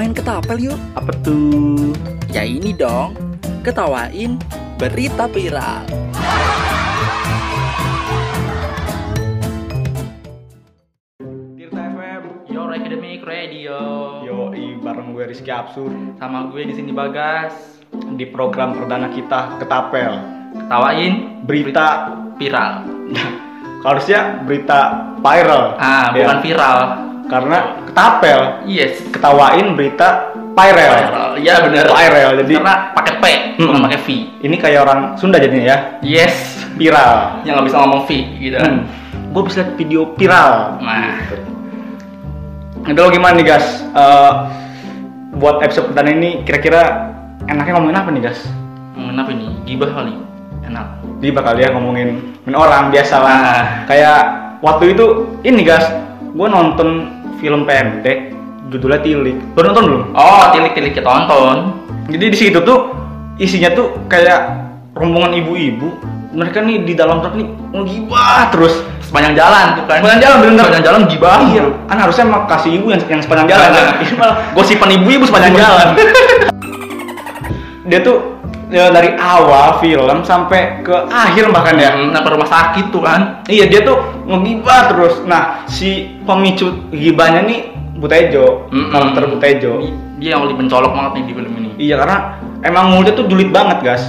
main ketapel yuk. Apa tuh? Ya ini dong, ketawain berita viral. Tirta FM. Your Academic Radio. Yo, bareng gue Rizky Absur Sama gue di sini Bagas. di program perdana kita Ketapel. Ketawain Berita viral. harusnya berita viral. Ah, Ya, bukan viral. Karena ketapel Yes. ketawain berita viral. Iya benar. Viral. Jadi Karena pakai P, bukan Mm-mm. pakai V. ini kayak orang Sunda jadinya ya. Yes. Viral. Yang nggak bisa ngomong V gitu. Hmm. Gue bisa lihat video viral. Nah, Itu lo gimana nih gas? Eh, buat episode perdana ini kira-kira enaknya ngomongin apa nih gas? ngomongin apa nih? Gibah kali. Enak. Dia bakal ya ngomongin ngomongin orang biasa lah. Nah. Kayak waktu itu ini gas, gue nonton film pendek judulnya Tilik. Lo nonton belum? Oh, tilik-tilik kita tonton. Jadi di situ tuh isinya tuh kayak rombongan ibu-ibu. Mereka nih di dalam truk nih ngegibah terus. Sepanjang jalan tuh kan. Sepanjang jalan bener. Sepanjang jalan gibah. Iya, kan harusnya emang kasih ibu yang, yang sepanjang jalan. Nah. Ini malah gosipan ibu-ibu sepanjang jalan. Dia tuh ya, dari awal film sampai ke akhir bahkan ya. Hmm, sampai rumah sakit tuh kan. Iya dia tuh ngegibah terus. Nah si pemicu gibahnya nih Butejo, Mm-mm. karakter Butejo. Dia yang paling mencolok banget nih di film ini. Iya karena emang mulutnya tuh julid banget guys.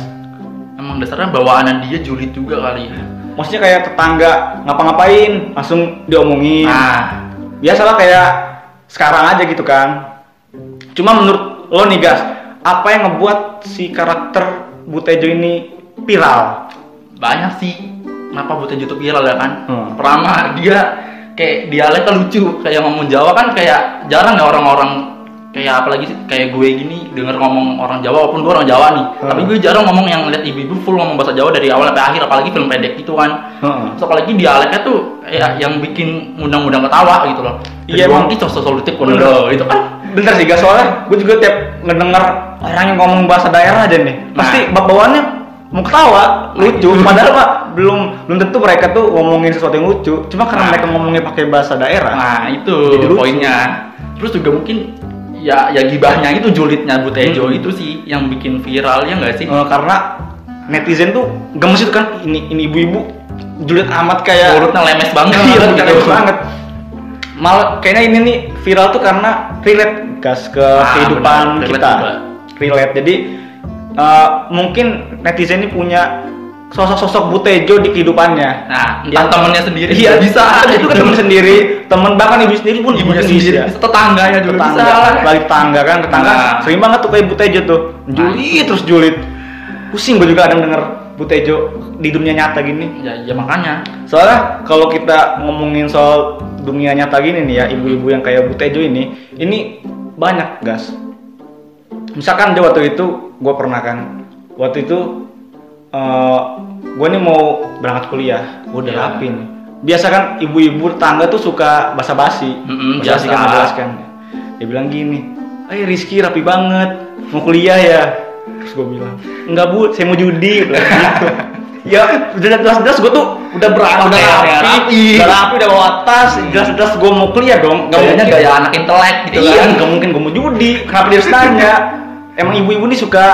Emang dasarnya bawaanan dia julid juga kali ya. Maksudnya kayak tetangga ngapa-ngapain langsung diomongin. Nah, Biasalah kayak sekarang aja gitu kan. Cuma menurut lo nih guys, apa yang ngebuat si karakter Butejo ini viral? banyak sih kenapa butuh YouTube viral ya kan Hmm. pertama dia kayak dialeknya lucu kayak ngomong Jawa kan kayak jarang ya orang-orang kayak apalagi sih kayak gue gini denger ngomong orang Jawa walaupun gue orang Jawa nih Hmm. tapi gue jarang ngomong yang lihat ibu-ibu full ngomong bahasa Jawa dari awal sampai akhir apalagi film pendek gitu kan Heeh. Terus apalagi dialeknya tuh kayak yang bikin undang-undang ketawa gitu loh Iya, emang. itu solutif Bener. itu kan Bentar sih guys, soalnya gue juga tiap ngedenger orang yang ngomong bahasa daerah aja nih, Nah. pasti bawaannya mau ketawa, lucu. Padahal pak belum belum tentu mereka tuh ngomongin sesuatu yang lucu. Cuma karena Nah. mereka ngomongnya pakai bahasa daerah. Nah itu Jadi poinnya. Terus juga mungkin ya ya gibahnya itu julidnya Butejo Hmm. itu sih yang bikin viral ya nggak sih? Eh, karena netizen tuh gemes itu kan ini ini ibu-ibu julid amat kayak Mulutnya lemes banget. Iya, gitu. lemes banget. Malah kayaknya ini nih viral tuh karena relate gas ke Ah, kehidupan relate kita. juga. Relate. Jadi eh, mungkin netizen ini punya sosok-sosok Butejo di kehidupannya. Nah, Yang- temennya sendiri Iya bisa. Itu kan temen sendiri, temen bahkan ibu sendiri pun ibunya sendiri, bisa. tetangganya juga tetangga, bisa. balik tetangga kan, tetangga Nah. sering banget tuh kayak Butejo tuh, julid terus julid. Pusing gue juga kadang denger Butejo di dunia nyata gini. Ya, ya makanya. Soalnya kalau kita ngomongin soal dunia nyata gini nih ya, ibu-ibu yang kayak Butejo ini, ini banyak gas. Misalkan aja waktu itu gue pernah kan, waktu itu gue nih mau berangkat kuliah, gue udah Iya. rapin. Biasa kan ibu-ibu tetangga tuh suka basa-basi, Mm-mm, basa-basi kan menjelaskan. Dia bilang gini, eh Rizky rapi banget, mau kuliah ya? Terus gue bilang, enggak bu, saya mau judi, gitu. ya udah jelas-jelas gue tuh udah berangkat udah Kayak rapi, rapi. udah rapi, udah bawa tas, jelas-jelas gue mau kuliah dong. Nggak Gayanya mungkin- gaya anak intelek gitu iya, kan. nggak mungkin gue mau judi. Kenapa dia harus nanya? Emang ibu-ibu nih suka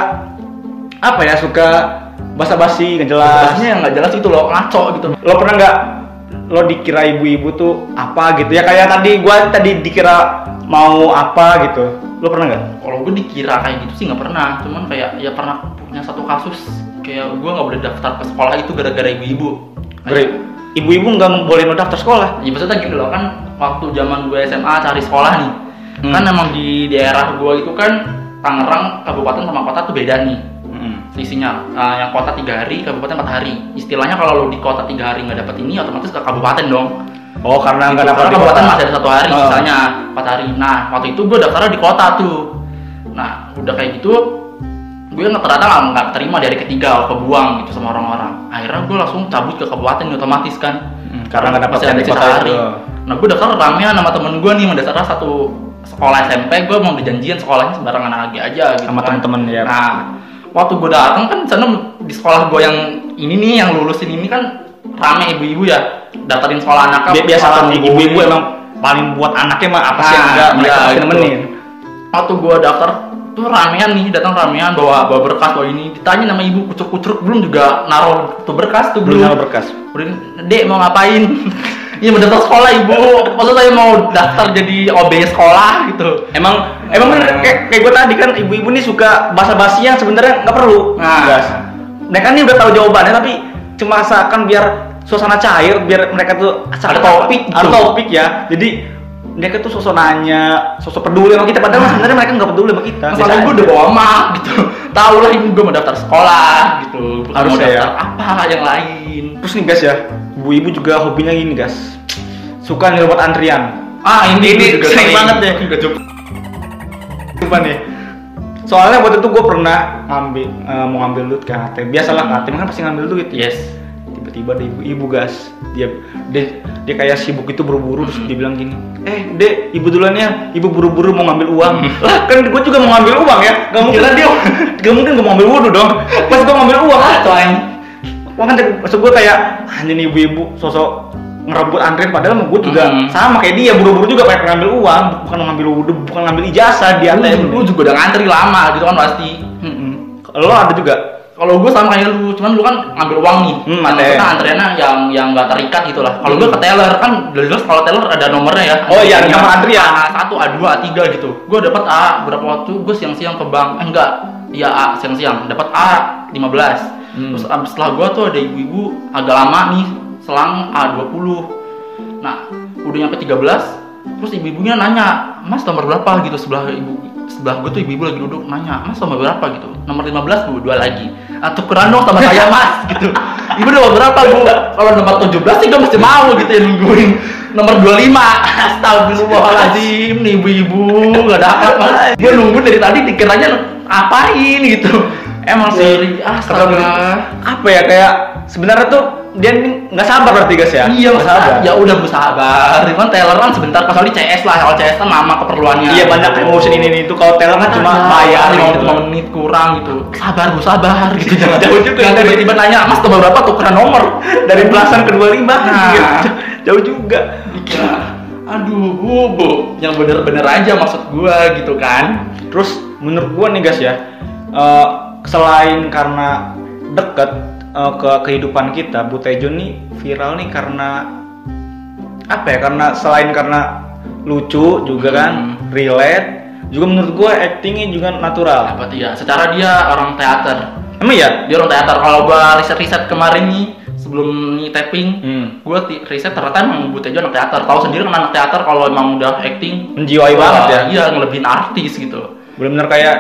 apa ya? Suka basa-basi, nggak jelas. Yang nggak jelas itu loh, ngaco gitu. Lo pernah nggak lo dikira ibu-ibu tuh apa gitu ya? Kayak tadi gua tadi dikira mau apa gitu. Lo pernah nggak? Kalau gue dikira kayak gitu sih nggak pernah, cuman kayak ya pernah punya satu kasus kayak gue nggak boleh daftar ke sekolah itu gara-gara ibu-ibu. Ibu-ibu nggak boleh lo daftar sekolah. Ya maksudnya gitu loh kan waktu zaman gue SMA cari sekolah nih Hmm. kan emang di daerah gue itu kan Tangerang kabupaten sama kota tuh beda nih selisihnya Nah, yang kota tiga hari kabupaten empat hari istilahnya kalau lo di kota tiga hari nggak dapet ini otomatis ke kabupaten dong Oh, karena nggak Gitu. dapat kabupaten masih ada satu hari Oh. sisanya empat hari nah waktu itu gue daftarnya di kota tuh nah udah kayak gitu gue nggak ternyata nggak nggak terima dari ketiga kebuang gitu sama orang-orang akhirnya gue langsung cabut ke kabupaten otomatis kan Hmm, karena nggak dapat yang di kota hari. itu. Nah gue daftar ramean sama temen gue nih, mendasarnya satu sekolah SMP, gue mau dijanjian sekolahnya sembarangan lagi aja gitu Sama kan. temen-temen, ya. Nah waktu gue datang kan sana di sekolah gue yang ini nih yang lulusin ini kan rame ibu-ibu ya daftarin sekolah anaknya Bi- biasa kan ibu-ibu gue. emang paling buat anaknya mah apa sih Nah, yang enggak mereka gitu. nemenin. waktu gue daftar tuh ramean nih datang ramean bawa bawa berkas bawa ini ditanya nama ibu kucuk kucuk belum juga naruh tuh berkas tuh belum belum naruh berkas Udah, dek mau ngapain Iya mau daftar sekolah ibu. Maksud saya mau daftar jadi OB sekolah gitu. Emang emang bener, kayak kayak gue tadi kan ibu-ibu nih suka basa-basi yang sebenarnya nggak perlu. Nah. gas. Mereka nih udah tahu jawabannya tapi cuma seakan biar suasana cair biar mereka tuh Ada ada topik ada gitu. topik ya. Jadi mereka tuh sosok nanya sosok peduli sama kita. Padahal sebenarnya mereka nggak peduli sama kita. Masalah gue udah bawa mak gitu. Tahu lah ibu gue mau daftar sekolah gitu. Mau Harusnya ya. daftar apa yang lain. Terus nih guys ya ibu-ibu juga hobinya gini guys suka ngerebut antrian Ah ini, Ini juga sering banget ya. Juga juga. Sumpah nih. Soalnya waktu itu gue pernah ngambil eh, mau ngambil duit ke ATM. Biasalah ke ATM kan pasti ngambil duit. Yes Tiba-tiba ada ibu-ibu gas. Dia dia dia kayak sibuk itu buru-buru terus dia bilang gini, "Eh, Dek, ibu duluan ya. Ibu buru-buru mau ngambil uang." Lah, kan gue juga mau ngambil uang ya. Gak mungkin dia gak mungkin gue mau ngambil wudhu dong. Pas gue ngambil uang, Ah, tuh Wah kan maksud gue kayak anjir nih ibu-ibu sosok ngerebut antrian padahal gue juga Hmm. sama kayak dia buru-buru juga pengen ngambil uang bukan ngambil wudhu bukan ngambil ijazah di ATM Lu juga udah ngantri lama gitu kan pasti Mm-mm. Lo ada juga? kalau gue sama kayak lu, cuman lu kan ngambil uang nih. Hmm, maksudnya antriannya yang yang nggak terikat gitu lah. Kalau gue ke teller kan jelas kalau teller ada nomornya ya. Oh iya, Ada nomor antrian. A satu, A dua, A tiga gitu. Gue dapat A berapa waktu gue siang-siang ke bank. Eh, enggak, iya A siang-siang. Dapat A 15 Hmm. Terus abis setelah gue tuh ada ibu-ibu agak lama nih selang A 20 Nah, udah nyampe 13 Terus ibu-ibunya nanya, Mas nomor berapa gitu sebelah ibu sebelah gue tuh ibu-ibu lagi duduk nanya, Mas nomor berapa gitu? Nomor 15 bu, dua lagi. Ah, tukeran dong sama saya mas gitu. Ibu nomor berapa bu? Kalau nomor 17 sih gue mesti mau gitu ya nungguin. Nomor 25 Astagfirullahaladzim nih ibu-ibu Gak dapat mas Gue nunggu dari tadi dikiranya apain gitu Emang sih astaga Apa ya kayak sebenarnya tuh dia nggak sabar berarti guys ya? Iya, nggak sabar. ya udah bu sabar. Kan teller kan sebentar kecuali CS lah, kalau CS kan lama keperluannya. Iya banyak gitu. ngurusin ini ini itu kalau teller kan cuma bayar lima gitu. lima menit kurang gitu. Sabar bu, sabar gitu. Jangan Jauh juga Jangan tiba-tiba nanya, Mas nomor berapa tukeran nomor. Dari belasan ke 25 Nah. gitu. Jauh juga. Aduh bu, yang bener-bener aja maksud gua gitu kan. Terus menurut gua nih guys ya, eh, selain karena deket eh, ke kehidupan kita, Bu Tejo nih viral nih karena apa ya? Karena selain karena lucu juga kan, Hmm. relate, juga menurut gua actingnya juga natural. Apa tuh ya? Secara dia orang teater. Emang ya? Dia orang teater. Kalau gua riset-riset kemarin nih sebelum nih tapping, Hmm. gue riset ternyata emang Bu Tejo anak teater tahu sendiri kan anak teater kalau emang udah acting Menjiwai banget ya. iya ngelebihin artis gitu Bener-bener kayak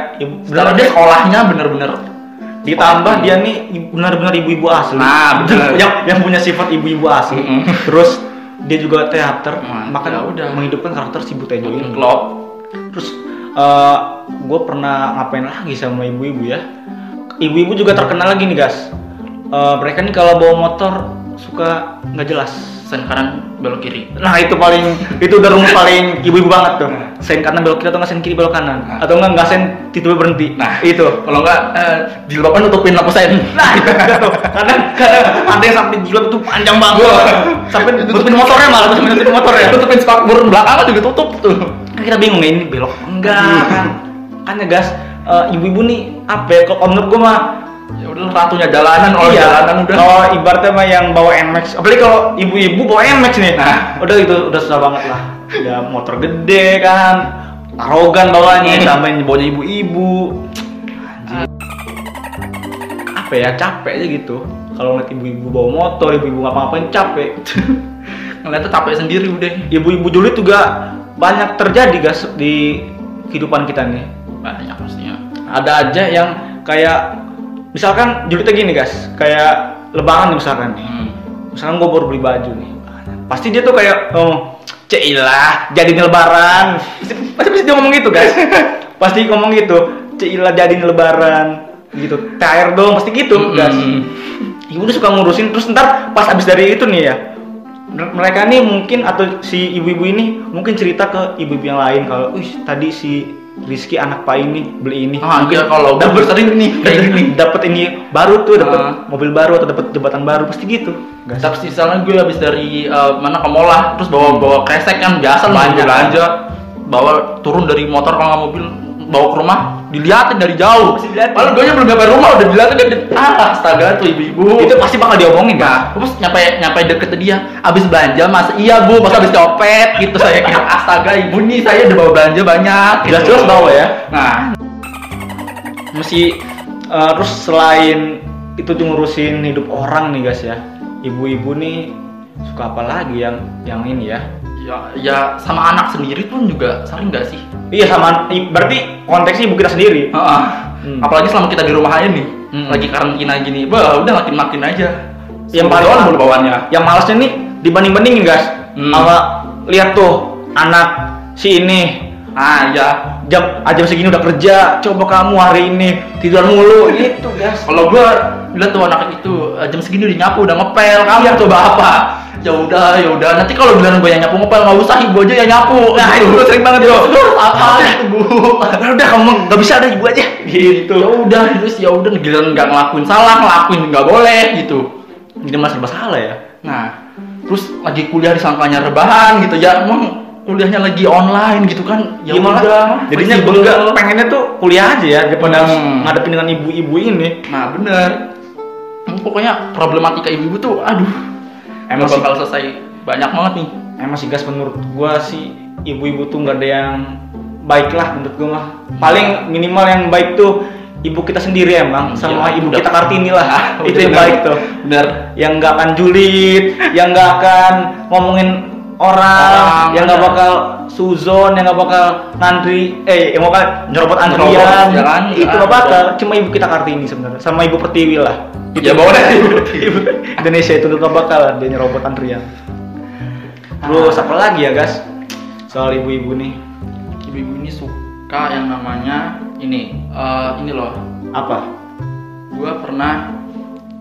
secara bener dia sekolahnya bener-bener ditambah dia nih benar-benar ibu-ibu asli. Nah, bener. yang yang punya sifat ibu-ibu asli. Mm-mm. Terus dia juga teater, Nah, makanya ya udah. menghidupkan karakter si Bu Tejo ini. klop Terus gue pernah ngapain lagi sama ibu-ibu ya? Ibu-ibu juga terkenal lagi nih guys. Eh, mereka nih kalau bawa motor suka nggak jelas. Sen kanan belok kiri Nah itu paling itu udah rumus paling ibu-ibu banget tuh. Sen kanan belok kiri atau nggak sen kiri belok kanan atau nggak nggak sen tiba berhenti. Nah. itu. kalau enggak eh, jilbaban nutupin lampu sen Nah itu tuh. Kadang kadang ada yang sampai jilbab itu panjang banget. sampai tutupin motornya malah sampai tutupin motornya. tutupin spakbor belakang juga tutup tuh Kan kita bingung ya ini belok enggak kan. Kan ya gas eh, ibu-ibu nih apa ya kalau menurut gua mah ya udah ratunya jalanan kalau iya, jalanan udah Kalau ibaratnya mah yang bawa NMAX, apalagi kalau ibu-ibu bawa NMAX nih. Nah. udah itu udah susah banget lah. Udah motor gede kan, arogan bawanya, tambahin bawanya ibu-ibu. Apa ya capek aja gitu. Kalau ngeliat ibu-ibu bawa motor, ibu-ibu ngapa-ngapain capek. ngeliatnya capek sendiri udah Ibu-ibu julid juga banyak terjadi guys di kehidupan kita nih. banyak pastinya Ada aja yang kayak misalkan julidnya gini guys, kayak lebaran nih misalkan nih. Hmm. misalkan gue baru beli baju nih. Pasti dia tuh kayak oh Ceilah jadi lebaran. Pasti, pasti, dia ngomong gitu guys. Pasti ngomong gitu Ceilah jadi lebaran. Gitu. THR dong pasti gitu guys. Mm-mm. ibu udah suka ngurusin. Terus ntar pas abis dari itu nih ya mer- mereka nih mungkin atau si ibu-ibu ini mungkin cerita ke ibu-ibu yang lain kalau wih tadi si Rizky anak pak ini beli ini Ah, iya, kalau gua dapet sering nih, kayak gini. dapat ini baru tuh dapat Ah. mobil baru atau dapat jabatan baru pasti gitu guys Tapi misalnya gue habis dari eh, mana ke mall terus bawa bawa kresek kan biasa lah Banyak. belanja, bawa turun dari motor kalau nggak mobil bawa ke rumah diliatin dari jauh. Padahal gue belum nyampe rumah udah diliatin dia. Ah, astaga tuh ibu-ibu. Itu pasti bakal diomongin kan? terus nyampe nyampe deket ke dia, abis belanja mas, iya bu, pas abis copet gitu saya kira astaga ibu nih saya udah bawa belanja banyak. gitu. Jelas-jelas bawa ya. Nah, Mesti eh, terus selain itu tuh ngurusin hidup orang nih guys ya. Ibu-ibu nih suka apa lagi yang yang ini ya? Ya ya sama anak sendiri pun juga sering gak sih? Iya sama berarti konteksnya ibu kita sendiri. Heeh. Hmm. Apalagi selama kita di rumah aja nih, Hmm. lagi karantina gini, bah udah makin makin aja. Yang paling bulu bawaannya. Yang malesnya nih dibanding-bandingin guys. Hmm. Sama lihat tuh anak si ini Ah ya, jam ah, jam segini udah kerja, coba kamu hari ini tidur mulu gitu guys. kalau gua lihat tuh anak itu eh, jam segini udah nyapu, udah ngepel, kamu Iya. coba apa? Ya udah, ya udah. Nanti kalau bilang gue yang nyapu ngepel nggak usah, ibu aja yang nyapu. Nah, Gitu. itu sering banget Ya tuh. udah, apa gitu bu? Udah, udah kamu nggak bisa ada ibu aja gitu. ya udah terus ya udah giliran nggak ngelakuin salah ngelakuin nggak boleh gitu Jadi masih serba salah ya. nah terus lagi kuliah disangkanya rebahan gitu ya emang kuliahnya lagi online gitu kan ya Gimana? udah Jadinya nggak pengennya tuh kuliah aja ya daripada Hmm. ngadepin dengan ibu-ibu ini. nah bener pokoknya problematika ibu-ibu tuh aduh Emang bakal selesai banyak banget nih Emang sih gas menurut gua sih ibu-ibu tuh nggak ada yang baik lah menurut gua mah. Paling minimal yang baik tuh ibu kita sendiri emang sama Iya, ibu udah. kita kartini lah. Ah, itu yang bener. baik tuh. bener Yang nggak akan julid, yang nggak akan ngomongin orang, Orang, yang nggak bakal suzon, yang nggak bakal ngantri, eh yang bakal nyerobot antrian. Ya kan? Itu Nggak nggak bakal. Cuma ibu kita kartini sebenarnya, sama ibu pertiwi lah. ya boleh Ibu Indonesia itu nggak bakal dia nyerobot antrian. Terus apa lagi ya guys? Soal ibu-ibu nih. ibu-ibu ini suka yang namanya ini eh, ini loh Apa? gua pernah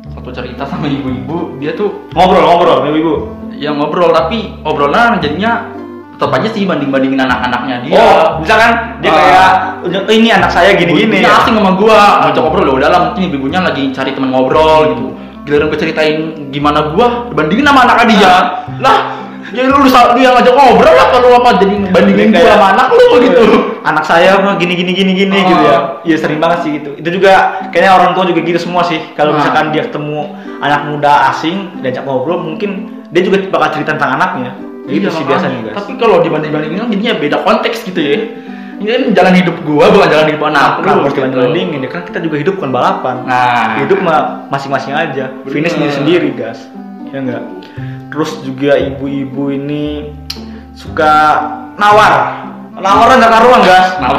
satu cerita sama ibu-ibu dia tuh Ngobrol, ngobrol ibu-ibu. ya ngobrol tapi obrolan jadinya tetap aja sih banding bandingin anak-anaknya dia Oh, misalkan dia Ah. kayak "Oh, ini anak saya gini-gini ya. asing sama gua ngajak ngobrol ya udah lah mungkin ibunya lagi cari teman ngobrol gitu giliran gue ceritain gimana gua dibandingin sama anak dia lah jadi lu, lu yang ngajak ngobrol lah kalau apa jadi bandingin gua sama anak lu gitu Anak saya mah gini gini gini gini Ah. gitu ya. Iya sering banget sih gitu. Itu juga kayaknya orang tua juga gitu semua sih. Kalau Ah. misalkan dia ketemu anak muda asing diajak ngobrol mungkin dia juga bakal cerita tentang anaknya. Gitu Iya, sih biasanya guys. tapi kalau dibanding bandingin kan jadinya beda konteks gitu ya. Ini kan jalan hidup gua bukan jalan hidup anak Nah, lu harus gitu. kita bandingin ya kan kita juga hidup bukan balapan. nah. Hidup mah masing-masing aja. Finish Bener. sendiri sendiri guys. Ya enggak terus juga ibu-ibu ini suka nawar. Nawar nggak karuan guys. Nah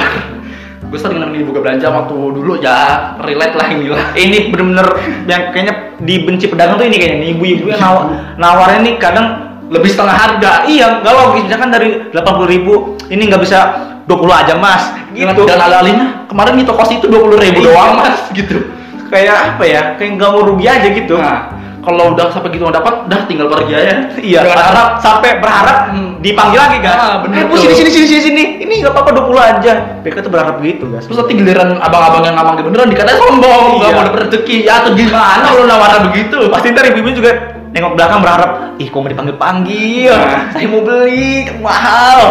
gue sering nemenin buka belanja waktu dulu ya. Relate lah ini lah ini bener-bener yang kayaknya dibenci pedagang tuh ini kayaknya. Nih ibu-ibu yang nawar nawarnya nih kadang lebih setengah harga. Iya nggak logis. Misalkan dari 80.000 ribu ini nggak bisa 20 aja mas. Gitu. dan alih-alihnya kemarin di toko situ dua puluh ribu Iya. doang mas. Gitu. Kayak apa ya? Kayak nggak mau rugi aja gitu. Nah kalau udah sampai gitu nggak dapat dah tinggal pergi aja. Iya, berharap harap sampai berharap Hmm. dipanggil lagi kan. Ah, bener eh, sini sini sini sini sini. Ini nggak apa-apa 20 aja. Mereka tuh berharap gitu, guys. terus nanti giliran abang-abang yang ngamang beneran dikata sombong. Nggak Iya. mau dapet rezeki ya atau gimana lo nawaran begitu? Pasti ntar ibu-ibu juga nengok belakang berharap, ih kok mau dipanggil-panggil, Nah. saya mau beli, mahal.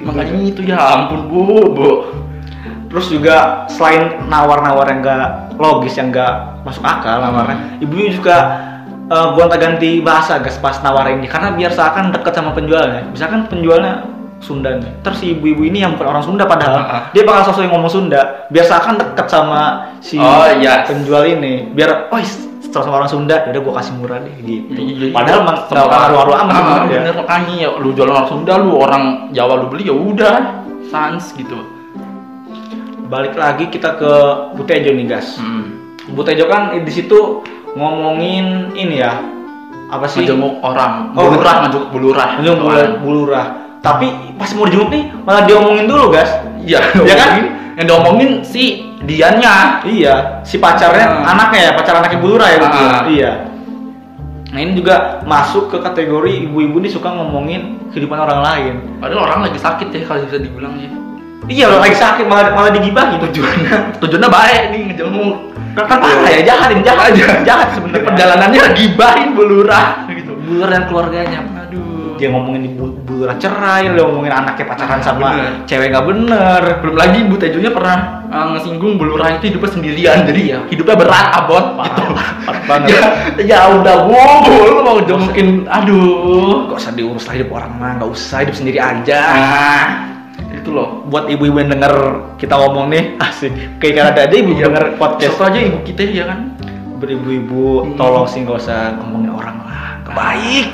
makanya itu ya ampun bu bu Terus juga selain nawar-nawar yang nggak logis, yang nggak masuk akal nawarnya, ibu juga eh, gonta-ganti bahasa guys pas nawarin ini karena biar seakan deket sama penjualnya. Misalkan penjualnya Sunda nih, terus si ibu-ibu ini yang bukan orang Sunda padahal Ah. dia bakal sosok yang ngomong Sunda, biar seakan deket sama si Oh, iya. penjual ini, biar oh setelah sama orang Sunda, ya udah gua kasih murah deh gitu. Iya, iya. Padahal emang nggak ngaruh-ngaruh amat Ah, sebenarnya. bener makanya ya lu jualan orang Sunda lu orang Jawa lu beli ya udah sans gitu Balik lagi kita ke Butejo nih guys. hmm. Bu Tejo kan di situ ngomongin ini ya apa sih? ngejenguk orang Oh, bulurah ngejenguk bulurah Ngejenguk bulurah, bulurah. Tapi pas mau dijenguk nih malah diomongin dulu guys. iya Ya kan? yang diomongin si Diannya Iya, si pacarnya Ah. anaknya ya, pacar anaknya bulurah ya betul. Ah. Iya. Nah ini juga masuk ke kategori ibu-ibu nih suka ngomongin kehidupan orang lain. padahal orang lagi sakit ya kalau bisa dibilang ya Iya, orang lagi sakit malah malah digibahin. tujuannya tujuannya baik nih ngejenguk Kan kan parah ya, jahat ini jahat, jahat Di sebenarnya. perjalanannya gibahin bulurah gitu bulurah dan keluarganya. Dia ngomongin ibu ibu udah cerai dia ngomongin anaknya pacaran sama bener. cewek nggak bener. Belum lagi Bu Tejonya pernah uh, ngesinggung Bu Lurah itu hidupnya sendirian jadi ya hidupnya berat abot gitu. parah banget. ya, ya udah Bu lu mau jongkin aduh. Gak usah diurus lah hidup orang mah nggak usah hidup sendiri aja. Nah itu loh. Buat ibu-ibu yang denger kita ngomong nih asik. Kayak karena ada ibu Iya. denger podcast. Aja ibu kita ya kan? Beribu-ibu Hmm. tolong sih nggak usah ngomongin orang lah. Kebaik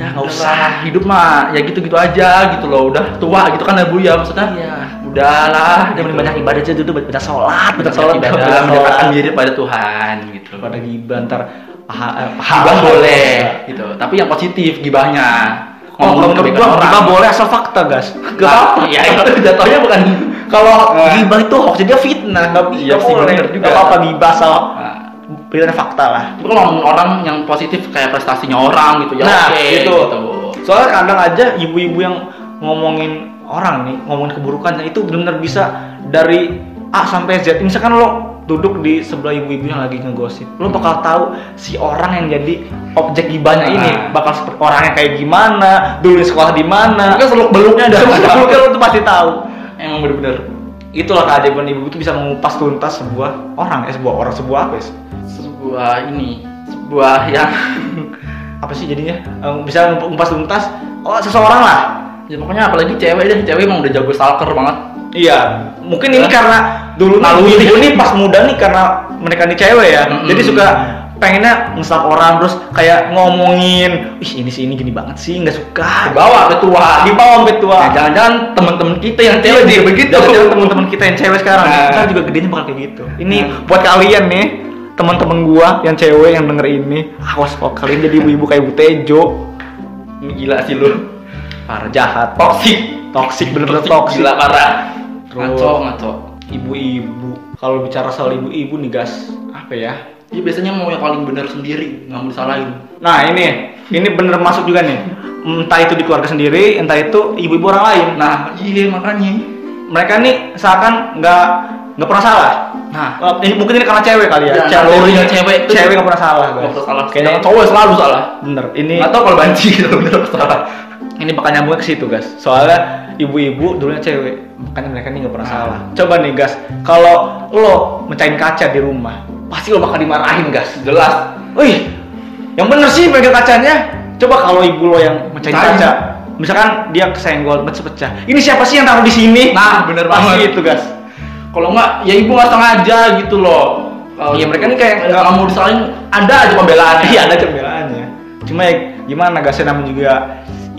udah. Nggak usah hidup mah ya gitu-gitu aja gitu loh. Udah tua gitu kan ya Bu ya maksudnya? Iya. udahlah Dia gitu. banyak ibadah aja dulu banyak sholat banyak sholat ibadah mendekatkan diri pada Tuhan gitu. Pada gibah ntar paha eh, gibah boleh gitu. Tapi yang positif gibahnya. Ngomong gua orang. gibah boleh asal fakta gas. Gak Nah, apa ya itu jatuhnya bukan kalau Nah. gibah itu hoax jadi fitnah. Nggak Iya boleh. juga. Nggak apa-apa gibah asal Nah, berita fakta lah tapi kalau orang yang positif kayak prestasinya orang gitu ya Nah, oke itu. gitu. soalnya kadang aja ibu-ibu yang ngomongin orang nih ngomongin keburukannya itu benar-benar bisa dari A sampai Z misalkan lo duduk di sebelah ibu-ibu yang lagi ngegosip lo bakal tahu si orang yang jadi objek gibahnya ini Ah. bakal seperti orangnya kayak gimana dulu di sekolah di mana Mungkin seluk beluknya ada Sebelumnya lo tuh pasti tahu emang bener-bener itulah keajaiban ibu itu bisa mengupas tuntas sebuah orang eh sebuah orang sebuah apa ya? Sebuah ini sebuah yang apa sih jadinya? Eh, bisa mengupas tuntas? Oh seseorang lah. Ya pokoknya apalagi cewek deh cewek emang udah jago stalker banget. Iya, mungkin ini karena dulu Lalu nih, ini. pas muda nih karena mereka nih cewek ya, Mm-mm. jadi suka pengennya ngestak orang terus kayak ngomongin, ih ini sih ini gini banget sih nggak suka. dibawa ke tua Di bawah sampai tua. Nah, jangan-jangan temen-temen kita yang cewek juga begitu Jangan teman-teman kita yang cewek sekarang, Nah. ntar juga gedenya bakal kayak gitu. Ini Nah. buat kalian nih, teman-teman gua yang cewek yang denger ini, awas kok kalian jadi ibu-ibu kayak Bu Tejo, gila sih lu parah jahat, toxic toksik bener-bener toksik. gila parah ngaco ngaco Ibu-ibu, kalau bicara soal ibu-ibu nih gas, apa ya? Dia biasanya mau yang paling benar sendiri nggak mau disalahin Nah ini, ini bener masuk juga nih. Entah itu di keluarga sendiri, entah itu ibu-ibu orang lain. Nah, iya makanya mereka nih seakan nggak nggak pernah salah. nah Eh, ini mungkin ini karena cewek kali ya. Ya, nalurinya cewek tuh- cewek nggak pernah salah. nggak pernah salah Kayaknya cowok selalu salah bener. Ini tahu kalau banci gitu bener salah ini bakal nyambung ke situ guys. Soalnya ibu-ibu dulunya cewek, makanya mereka nih nggak pernah Nah. salah. Coba nih guys, kalau lo mecahin kaca di rumah, pasti lo bakal dimarahin guys. jelas Wih, yang bener sih pegang kacanya. Coba kalau ibu lo yang mecahin Mecahin. kaca, misalkan dia kesenggol pecah-pecah. Ini siapa sih yang taruh di sini? Nah, bener Pasti banget. itu, guys. kalau nggak ya ibu nggak sengaja gitu loh Kalau Iya, mereka nih kayak nggak mau disalahin ada aja pembelaannya Iya, ada cembelannya. Cuma ya gimana guys, namanya juga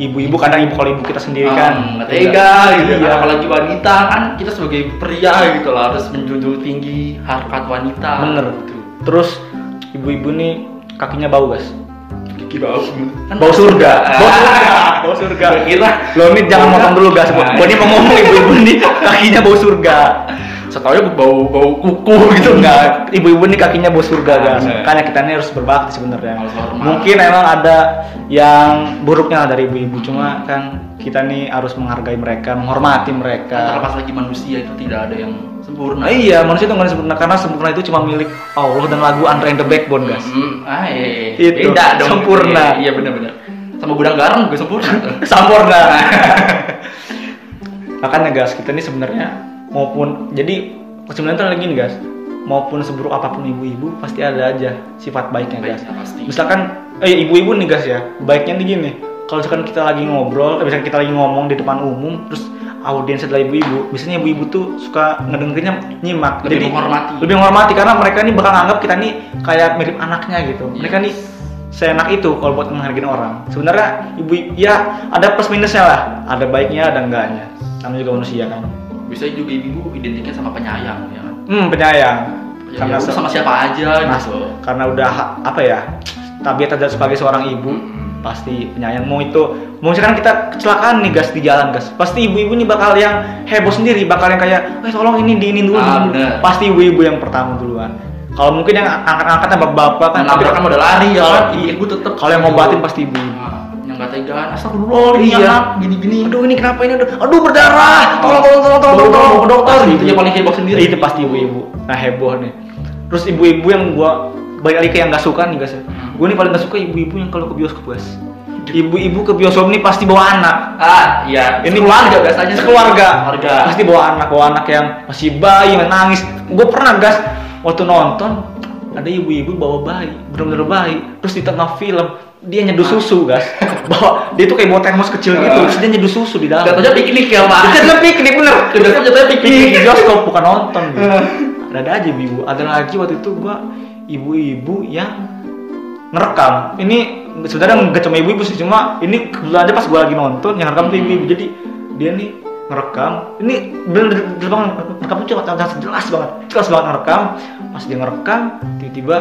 ibu-ibu kadang ibu kalau ibu kita sendiri kan Ah, nggak tega gitu Iya. kan apalagi wanita kan kita sebagai pria gitu lah harus menjunjung tinggi harkat wanita Bener. gitu. Terus ibu-ibu nih kakinya bau, guys. Gigi bau kan Bau surga. Bau surga. Bau surga. Kira Lo nih jangan motong dulu, guys. Nah, Gua nih mau ngomong ibu-ibu nih kakinya bau surga. setahu bau bau kuku gitu Enggak, ibu-ibu nih kakinya bau surga, Ah, guys. bener. Makanya kita nih harus berbakti sebenarnya. Mungkin emang ada yang buruknya dari ibu-ibu, cuma kan kita nih harus menghargai mereka, menghormati mereka. terlepas lagi manusia itu tidak ada yang sempurna Nah, iya, manusia itu nggak sempurna karena sempurna itu cuma milik Allah dan lagu Andre and the Backbone, guys. Hmm, ah iya, iya. Itu, beda dong sempurna. iya, iya benar-benar sama gudang garam juga sempurna Sampurna. Makanya guys, kita ini sebenarnya maupun jadi sebenarnya tuh lagi nih guys, maupun seburuk apa pun ibu-ibu pasti ada aja sifat baiknya guys. Baiknya pasti. Misalkan eh ibu-ibu nih guys ya, baiknya nih gini. Kalau misalkan kita lagi ngobrol, eh, misalkan kita lagi ngomong di depan umum, terus audiens adalah ibu-ibu, biasanya ibu-ibu tuh suka ngedengerinnya nyimak. Lebih menghormati. Lebih menghormati karena mereka nih bakal nganggap kita nih kayak mirip anaknya gitu. Iya. Mereka nih seenak itu kalau buat menghargai orang. Sebenarnya ibu ya ada plus minusnya lah, ada baiknya ada enggaknya. Namanya juga manusia kan. Bisa juga ibu identiknya sama penyayang ya kan? Hmm, penyayang. ya, karena ya sama siapa aja Mas, gitu karena udah apa ya? Tabiat ada sebagai seorang ibu Mm-mm. pasti penyayang. Mau itu mau misalkan kita kecelakaan nih gas di jalan gas. Pasti ibu-ibu nih bakal yang heboh sendiri bakal yang kayak eh tolong ini diinin dulu Ah, dulu." pasti ibu-ibu yang pertama duluan. Kalau mungkin yang angkat-angkat bapak-bapak kan nabrak kan udah lari ya. Kan ibu tetep kalau yang ngobatin pasti ibu. Nah, yang gak tegaan astagfirullah ini Iya. anak gini-gini aduh ini kenapa ini aduh, aduh berdarah tolong tolong tolong tolong tolong, tolong. ke dokter, itu yang paling heboh sendiri. itu pasti ibu-ibu nah heboh nih terus ibu-ibu yang gua balik lagi ke yang gak suka nih guys ya Hmm. gue nih paling gak suka ibu-ibu yang kalau ke bioskop guys ibu-ibu ke bioskop nih pasti bawa anak. Ah, iya. Ini keluarga biasanya. Sekeluarga. Keluarga. Pasti bawa anak, bawa anak yang masih bayi, nangis. Gue pernah gas waktu nonton ada ibu-ibu bawa bayi, bener-bener bayi. Terus di tengah film dia nyeduh susu gas. bawa dia tuh kayak bawa termos kecil gitu, terus dia nyeduh susu di dalam. Jatuhnya piknik ya, Pak. Jatuhnya piknik bener. Jatuhnya jatuhnya piknik. Piknik di bioskop bukan nonton gitu. Ada ada aja ibu. Ada lagi waktu itu gua ibu-ibu yang ngerekam. Ini sebenarnya nggak cuma ibu-ibu sih, cuma ini kebetulan aja pas gua lagi nonton yang ngerekam tuh ibu-ibu. Jadi dia nih ngerekam. Ini bener bener banget ngerekamnya jelas, banget, jelas banget ngerekam. Pas dia ngerekam, tiba-tiba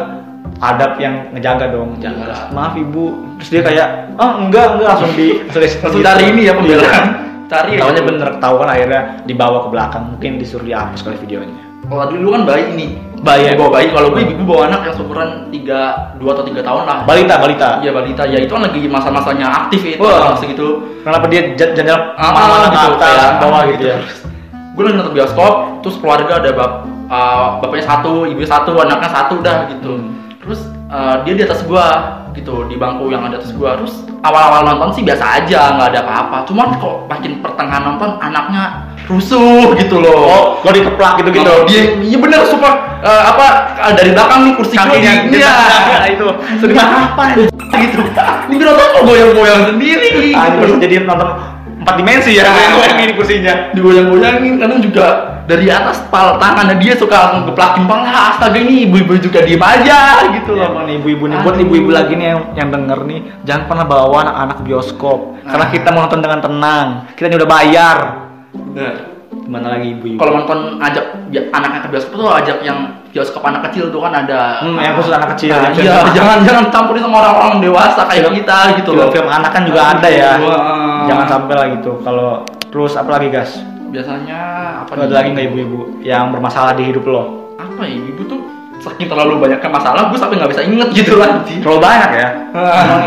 adab yang ngejaga dong. Jaga. Maaf ibu. Terus dia kayak, oh enggak enggak langsung di Langsung cari ini ya pembelaan. Cari. Tahunya bener ketahuan akhirnya dibawa ke belakang, mungkin disuruh dihapus kali videonya. Kalau dulu kan bayi ini. Bayi. bawa bayi. Kalau gue ibu bawa anak yang seumuran 3 2 atau 3 tahun lah. Balita, balita. Iya balita. Ya itu kan lagi masa-masanya aktif itu Wah. orang segitu. Kenapa dia jalan Ah, mana-mana ke gitu, atas, kayak bawah gitu ya? Gue lagi nonton bioskop, terus keluarga ada bap uh, bapaknya satu, ibunya satu, anaknya satu udah gitu. Hmm. Terus uh, dia di atas gua gitu di bangku yang ada atas gua. Terus awal-awal nonton sih biasa aja, nggak ada apa-apa. Cuman kok makin pertengahan nonton anaknya rusuh gitu loh. Oh, lo dikeplak gitu-gitu. Oh, dia iya bener super eh, apa eh, dari belakang nih kursi Kakinya iya itu. sedih apa gitu kira tuh kok goyang-goyang sendiri gitu jadi nonton empat dimensi ya, Ah. goyang ini kursinya. digoyang-goyangin kadang juga dari atas pal tangannya dia suka langsung geplakin pala astaga ini ibu-ibu juga diem aja gitu Ya, loh ibu-ibu nih, buat ibu-ibu lagi nih yang, yang denger nih, jangan pernah bawa anak-anak ke bioskop. Karena Ah. kita mau nonton dengan tenang. Kita ini udah bayar. Bener. Gimana lagi ibu-ibu? kalau nonton ajak ya, anaknya ke bioskop tuh ajak yang bioskop anak kecil tuh kan ada Hmm, yang khusus anak kecil, Nah, iya film- jangan jangan campurin sama orang-orang dewasa kayak Film- kita gitu loh Film-film anak kan juga ada ya. Wah. Jangan sampai lah gitu. Kalau terus apa lagi gas? Biasanya apa Ada lagi nggak ibu-ibu yang bermasalah di hidup lo? apa ya ibu tuh saking terlalu banyaknya masalah gue sampai nggak bisa inget gitu nanti Terlalu banyak ya. Ah. Emang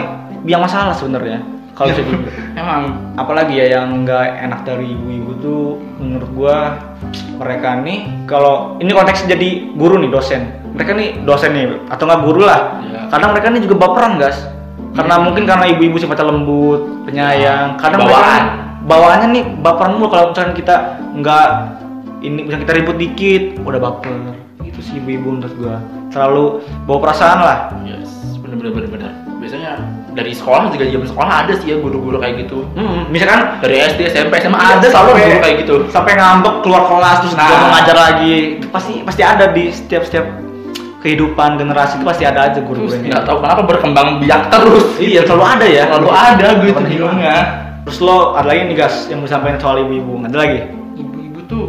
yang masalah sebenarnya. Kalau bisa dibilang. emang apalagi ya yang nggak enak dari ibu-ibu tuh menurut gua mereka nih kalau ini konteks jadi guru nih dosen mereka nih dosen nih atau nggak guru lah Iya. kadang mereka nih juga baperan gas karena Iya. mungkin karena ibu-ibu sifatnya lembut penyayang Nah, kadang bawaan. mereka bawaannya nih baperan mulu kalau misalkan kita nggak ini misalkan kita ribut dikit udah baper. Itu sih ibu-ibu menurut gua. Terlalu bawa perasaan lah. Yes bener bener bener bener. Biasanya dari sekolah juga zaman sekolah ada sih ya guru-guru kayak gitu. Hmm, misalkan dari SD SMP SMA Iya, ada selalu sampai- guru kayak gitu. sampai ngambek keluar kelas terus Nah. mau ngajar lagi. Pasti pasti ada di setiap setiap kehidupan generasi itu pasti ada aja guru-guru nggak tahu kenapa berkembang biak terus. Gitu. iya selalu ada ya. Selalu ada gue itu. Apa bingungnya terus lo ada lagi nih gas yang mau sampaikan soal ibu-ibu? Ada lagi? Ibu-ibu tuh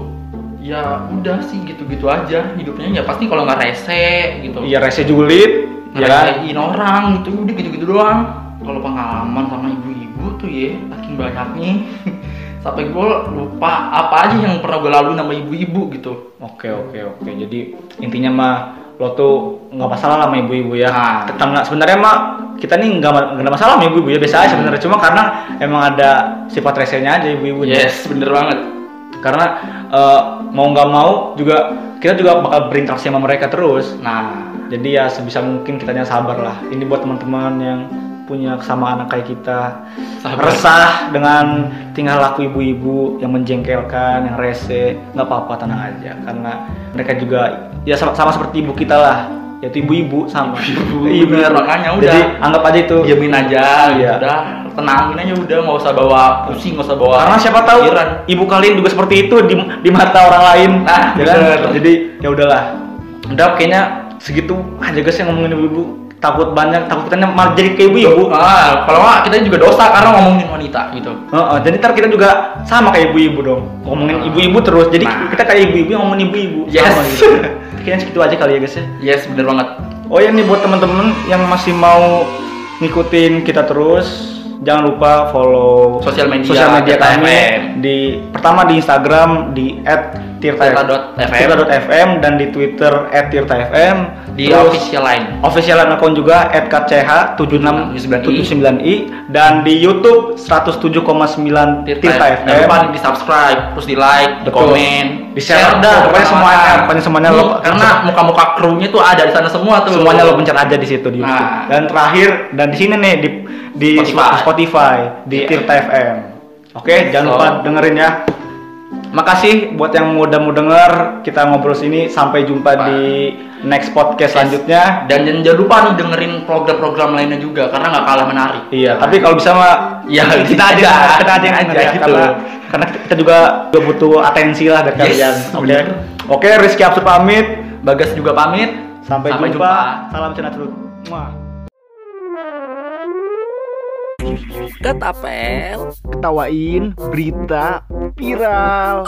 ya udah sih gitu-gitu aja hidupnya. Ya pasti kalau nggak rese gitu. Iya rese julid ya kan? Orang gitu udah gitu-gitu doang. Kalau pengalaman sama ibu-ibu tuh ya makin banyaknya. Sampai gue lupa apa aja yang pernah gue lalui sama ibu-ibu gitu. Oke oke oke. Jadi intinya mah lo tuh nggak masalah lah sama ibu-ibu ya. Nah. tetangga sebenarnya mah kita nih nggak ada masalah sama ibu-ibu ya biasa aja sebenarnya. Cuma karena emang ada sifat resenya aja ibu-ibu yes bener banget. Karena eh, mau nggak mau juga kita juga bakal berinteraksi sama mereka terus. Nah. Jadi ya sebisa mungkin kitanya sabar lah. Ini buat teman-teman yang punya kesamaan anak kayak kita. Sabar. resah dengan tingkah laku ibu-ibu yang menjengkelkan yang rese. Nggak apa-apa tenang aja. Karena mereka juga ya sama, sama seperti ibu kita lah. Yaitu ibu-ibu sama. Ibu-ibu, Iya, bener, makanya udah. jadi anggap aja itu. Diamin aja Iya. udah tenangin aja udah nggak usah bawa pusing nggak usah bawa karena siapa tahu pikiran. ibu kalian juga seperti itu di, di mata orang lain. Nah, ya kan? jadi ya udahlah. Udah kayaknya segitu aja guys yang ngomongin ibu-ibu takut banyak takut kita malah jadi kayak ibu-ibu ah kalau nggak kita juga dosa karena ngomongin wanita gitu Heeh, jadi ntar kita juga sama kayak ibu-ibu dong ngomongin ibu-ibu terus jadi Nah. kita kayak ibu-ibu yang ngomongin ibu-ibu Yes. Sama gitu. kayaknya segitu aja kali ya guys ya yes bener banget oh ya nih buat temen-temen yang masih mau ngikutin kita terus jangan lupa follow Sosial media sosial media Kita kami FM. di pertama di Instagram di Tirta.fm. Tirta.fm dan di Twitter @tirta_fm di Terus, official line official account juga @kch7679i dan di YouTube 107,9 Tirta, Tirta FM. Jangan lupa di subscribe, terus di like, di komen, Di share dah, pokoknya semuanya, pokoknya semuanya lo- karena muka-muka krunya tuh ada di sana semua tuh. Semuanya lo pencet aja di situ di YouTube. Nah. Dan terakhir dan di sini nih di di Spotify. Spotify, di Iya. Tirta FM. Oke, jangan So. lupa dengerin ya. Makasih buat yang udah mau denger kita ngobrol sini sampai jumpa Pak. di next podcast Yes. selanjutnya. Dan jangan jangan lupa nih dengerin program-program lainnya juga karena nggak kalah menarik. Iya, tapi kalau bisa mah Ya, kita aja, kita aja yang Aja denger ya, gitu. karena karena kita juga juga butuh atensi lah dari Yes, kalian. Oke. bener. Oke, Rizky Absu pamit. Bagas juga pamit. Sampai, jumpa. Salam cenat Muah. Ketapel. ketawain berita viral